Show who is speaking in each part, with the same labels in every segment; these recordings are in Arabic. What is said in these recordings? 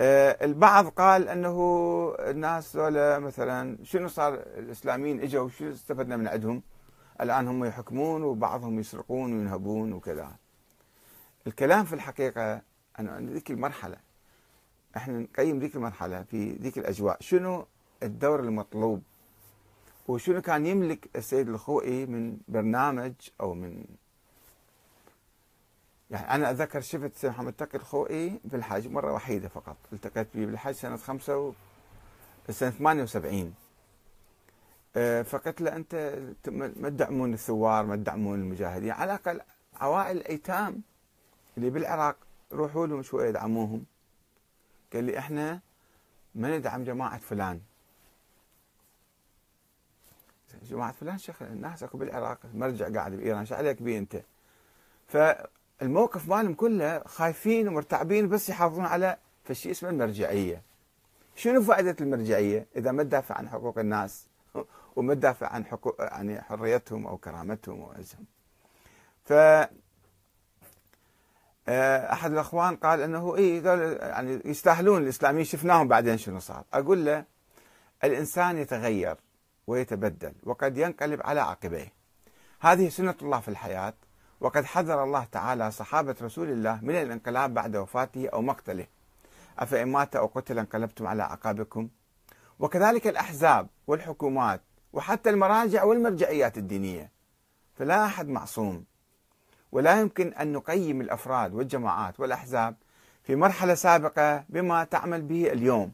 Speaker 1: آه، البعض قال أنه الناس ذولا مثلا شنو صار الإسلاميين إجوا شو استفدنا من عندهم؟ الآن هم يحكمون وبعضهم يسرقون وينهبون وكذا. الكلام في الحقيقة أنا ذيك المرحلة إحنا نقيم ذيك المرحلة في ذيك الأجواء شنو الدور المطلوب وشنو كان يملك السيد الخوئي من برنامج أو من يعني أنا اتذكر شفت محمد تقي الخوئي في الحج مرة وحيدة فقط. التقيت به بالحج سنة خمسة و... سنة 78 أه فقلت له أنت ما تدعمون الثوار ما تدعمون المجاهدين. على الأقل عوائل الأيتام اللي بالعراق روحوا لهم شوية ادعموهم قال لي إحنا ما ندعم جماعة فلان. جماعة فلان شيخ الناس أكو بالعراق مرجع قاعد بإيران شو عليك بي أنت؟ فالموقف مالهم كله خايفين ومرتعبين بس يحافظون على فشي اسمه المرجعية. شنو فائدة المرجعية؟ إذا ما تدافع عن حقوق الناس وما تدافع عن حقوق يعني حريتهم أو كرامتهم وعزهم ف آه، أحد الأخوان قال إنه اي يعني يستاهلون الإسلاميين. شفناهم بعدين شنو صار. أقول له الإنسان يتغير ويتبدل وقد ينقلب على عقبيه. هذه سنة الله في الحياة. وقد حذر الله تعالى صحابة رسول الله من الانقلاب بعد وفاته أو مقتله. أفإن مات أو قتل انقلبتم على أعقابكم؟ وكذلك الأحزاب والحكومات وحتى المراجع والمرجعيات الدينية. فلا أحد معصوم. ولا يمكن أن نقيم الأفراد والجماعات والأحزاب في مرحلة سابقة بما تعمل به اليوم.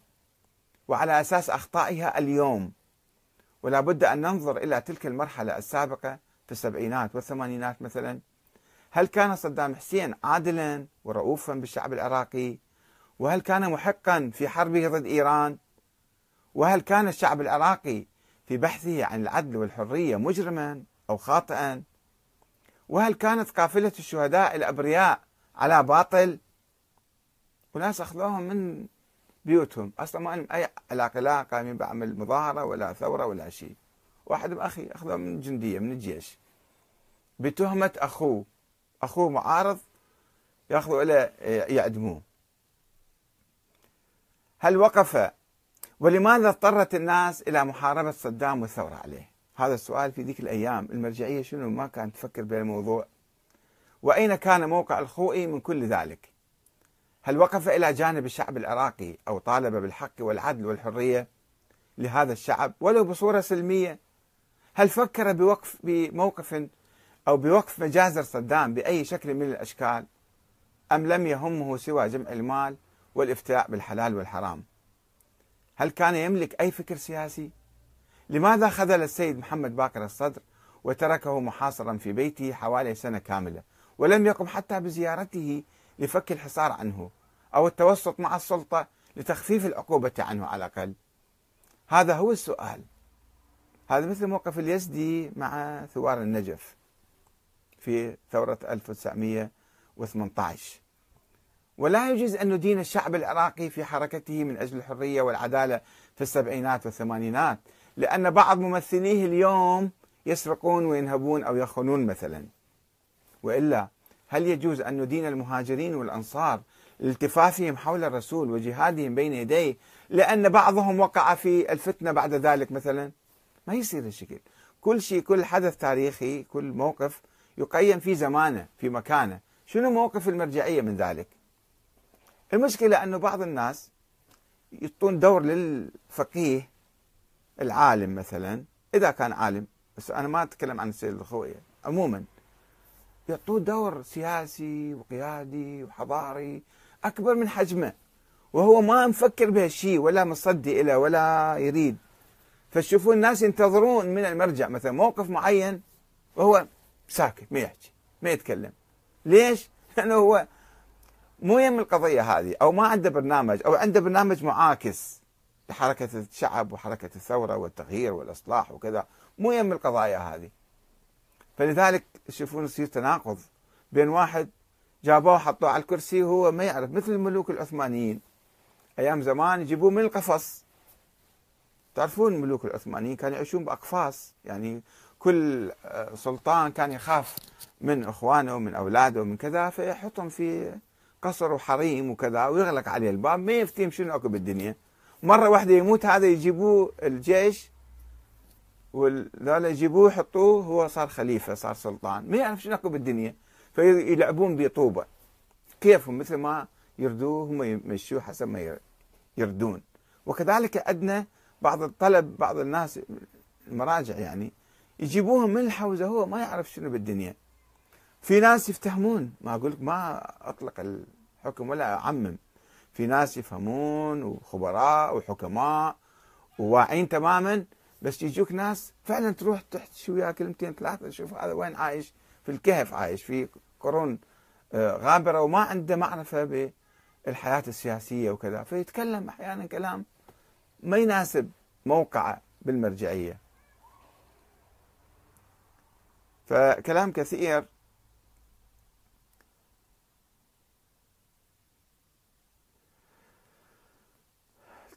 Speaker 1: وعلى أساس أخطائها اليوم. ولا بد أن ننظر إلى تلك المرحلة السابقة في السبعينات والثمانينات مثلا هل كان صدام حسين عادلا ورؤوفا بالشعب العراقي؟ وهل كان محقا في حربه ضد إيران؟ وهل كان الشعب العراقي في بحثه عن العدل والحرية مجرما أو خاطئا؟ وهل كانت قافلة الشهداء الأبرياء على باطل؟ وناس أخذوهم من بيوتهم. أصلا ما لهم أي علاقة لا قايمين بعمل مظاهرة ولا ثورة ولا شيء. واحد أخي أخذوه من جندية من الجيش. بتهمة أخوه. أخوه معارض يأخذوا إلى يعدموه. هل وقف؟ ولماذا اضطرت الناس إلى محاربة صدام والثورة عليه؟ هذا السؤال في ذيك الأيام المرجعية شنو؟ ما كانت تفكر بهالموضوع وأين كان موقع الخوئي من كل ذلك؟ هل وقف إلى جانب الشعب العراقي أو طالب بالحق والعدل والحرية لهذا الشعب ولو بصورة سلمية؟ هل فكر بوقف بموقف أو بوقف مجازر صدام بأي شكل من الأشكال أم لم يهمه سوى جمع المال والافتاء بالحلال والحرام؟ هل كان يملك أي فكر سياسي؟ لماذا خذل السيد محمد باقر الصدر وتركه محاصرا في بيته حوالي سنة كاملة ولم يقم حتى بزيارته لفك الحصار عنه أو التوسط مع السلطة لتخفيف العقوبة عنه على الأقل؟ هذا هو السؤال. هذا مثل موقف اليزدي مع ثوار النجف. في ثورة 1918 ولا يجوز أن ندين الشعب العراقي في حركته من أجل الحرية والعدالة في السبعينات والثمانينات لأن بعض ممثليه اليوم يسرقون وينهبون أو يخونون مثلا. وإلا هل يجوز أن ندين المهاجرين والأنصار لالتفافهم حول الرسول وجهادهم بين يديه لأن بعضهم وقع في الفتنة بعد ذلك مثلا؟ ما يصير الشكل كل شيء كل حدث تاريخي كل موقف يقيم في زمانه في مكانه. شنو موقف المرجعية من ذلك؟ المشكلة أنه بعض الناس يعطون دور للفقيه العالم مثلا. إذا كان عالم بس أنا ما أتكلم عن السيد الخوئي عموما يعطوه دور سياسي وقيادي وحضاري أكبر من حجمه. وهو ما مفكر بهالشيء ولا مصدي له ولا يريد. فتشوفون الناس ينتظرون من المرجع مثلا موقف معين وهو ساكت ما يحكي ما يتكلم. ليش؟ لأنه هو مو يم القضية هذه أو ما عنده برنامج أو عنده برنامج معاكس لحركة الشعب وحركة الثورة والتغيير والإصلاح وكذا. مو يم القضايا هذه. فلذلك تشوفون يصير تناقض بين واحد جابوه حطوه على الكرسي وهو ما يعرف مثل الملوك العثمانيين. أيام زمان يجيبوه من القفص. تعرفون الملوك العثمانيين كانوا يعيشون بأقفاص يعني كل آه، سلطان كان يخاف من إخوانه ومن أولاده ومن كذا فيحطهم في قصر وحريم وكذا ويغلق عليه الباب. ما يفتهم شنو أكو بالدنيا. مرة واحدة يموت هذا يجيبوه الجيش وذولا يجيبوه يحطوه هو صار خليفة صار سلطان. ما يعرف شنو أكو بالدنيا. فيلعبون بطوبة. كيفهم؟ مثل ما يردوه هم يمشوه حسب ما يردون. وكذلك عندنا بعض الطلب بعض الناس المراجع يعني يجيبوهم من الحوزة هو ما يعرف شنو بالدنيا. في ناس يفتهمون ما أقول ما أطلق الحكم ولا أعمم. في ناس يفهمون وخبراء وحكماء وواعين تماما بس يجوك ناس فعلا تروح تحكي وياه كلمتين ثلاثة تشوف هذا وين عايش؟ في الكهف عايش في قرون آه، غابرة وما عنده معرفة بالحياة السياسية وكذا. فيتكلم أحيانا كلام ما يناسب موقعه بالمرجعية. فكلام كثير.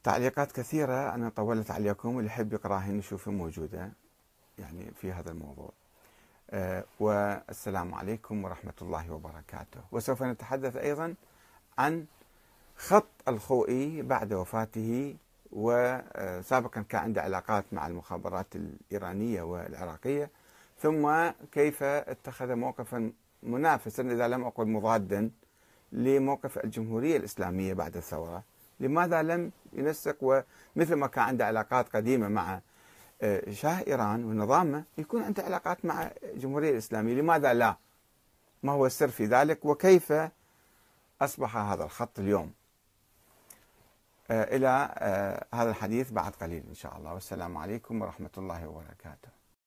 Speaker 1: تعليقات كثيرة. أنا طولت عليكم واللي يحب يقراها نشوفها موجودة يعني في هذا الموضوع. أه والسلام عليكم ورحمة الله وبركاته. وسوف نتحدث أيضا عن خط الخوئي بعد وفاته وسابقا كان عنده علاقات مع المخابرات الإيرانية والعراقية. ثم كيف اتخذ موقفا منافسا إذا لم أقل مضادا لموقف الجمهورية الإسلامية بعد الثورة؟ لماذا لم ينسق؟ ومثل ما كان عنده علاقات قديمة مع آه، شاه إيران ونظامه يكون عنده علاقات مع الجمهورية الإسلامية. لماذا لا؟ ما هو السر في ذلك؟ وكيف أصبح هذا الخط اليوم؟ آه، إلى آه، هذا الحديث بعد قليل إن شاء الله. والسلام عليكم ورحمة الله وبركاته.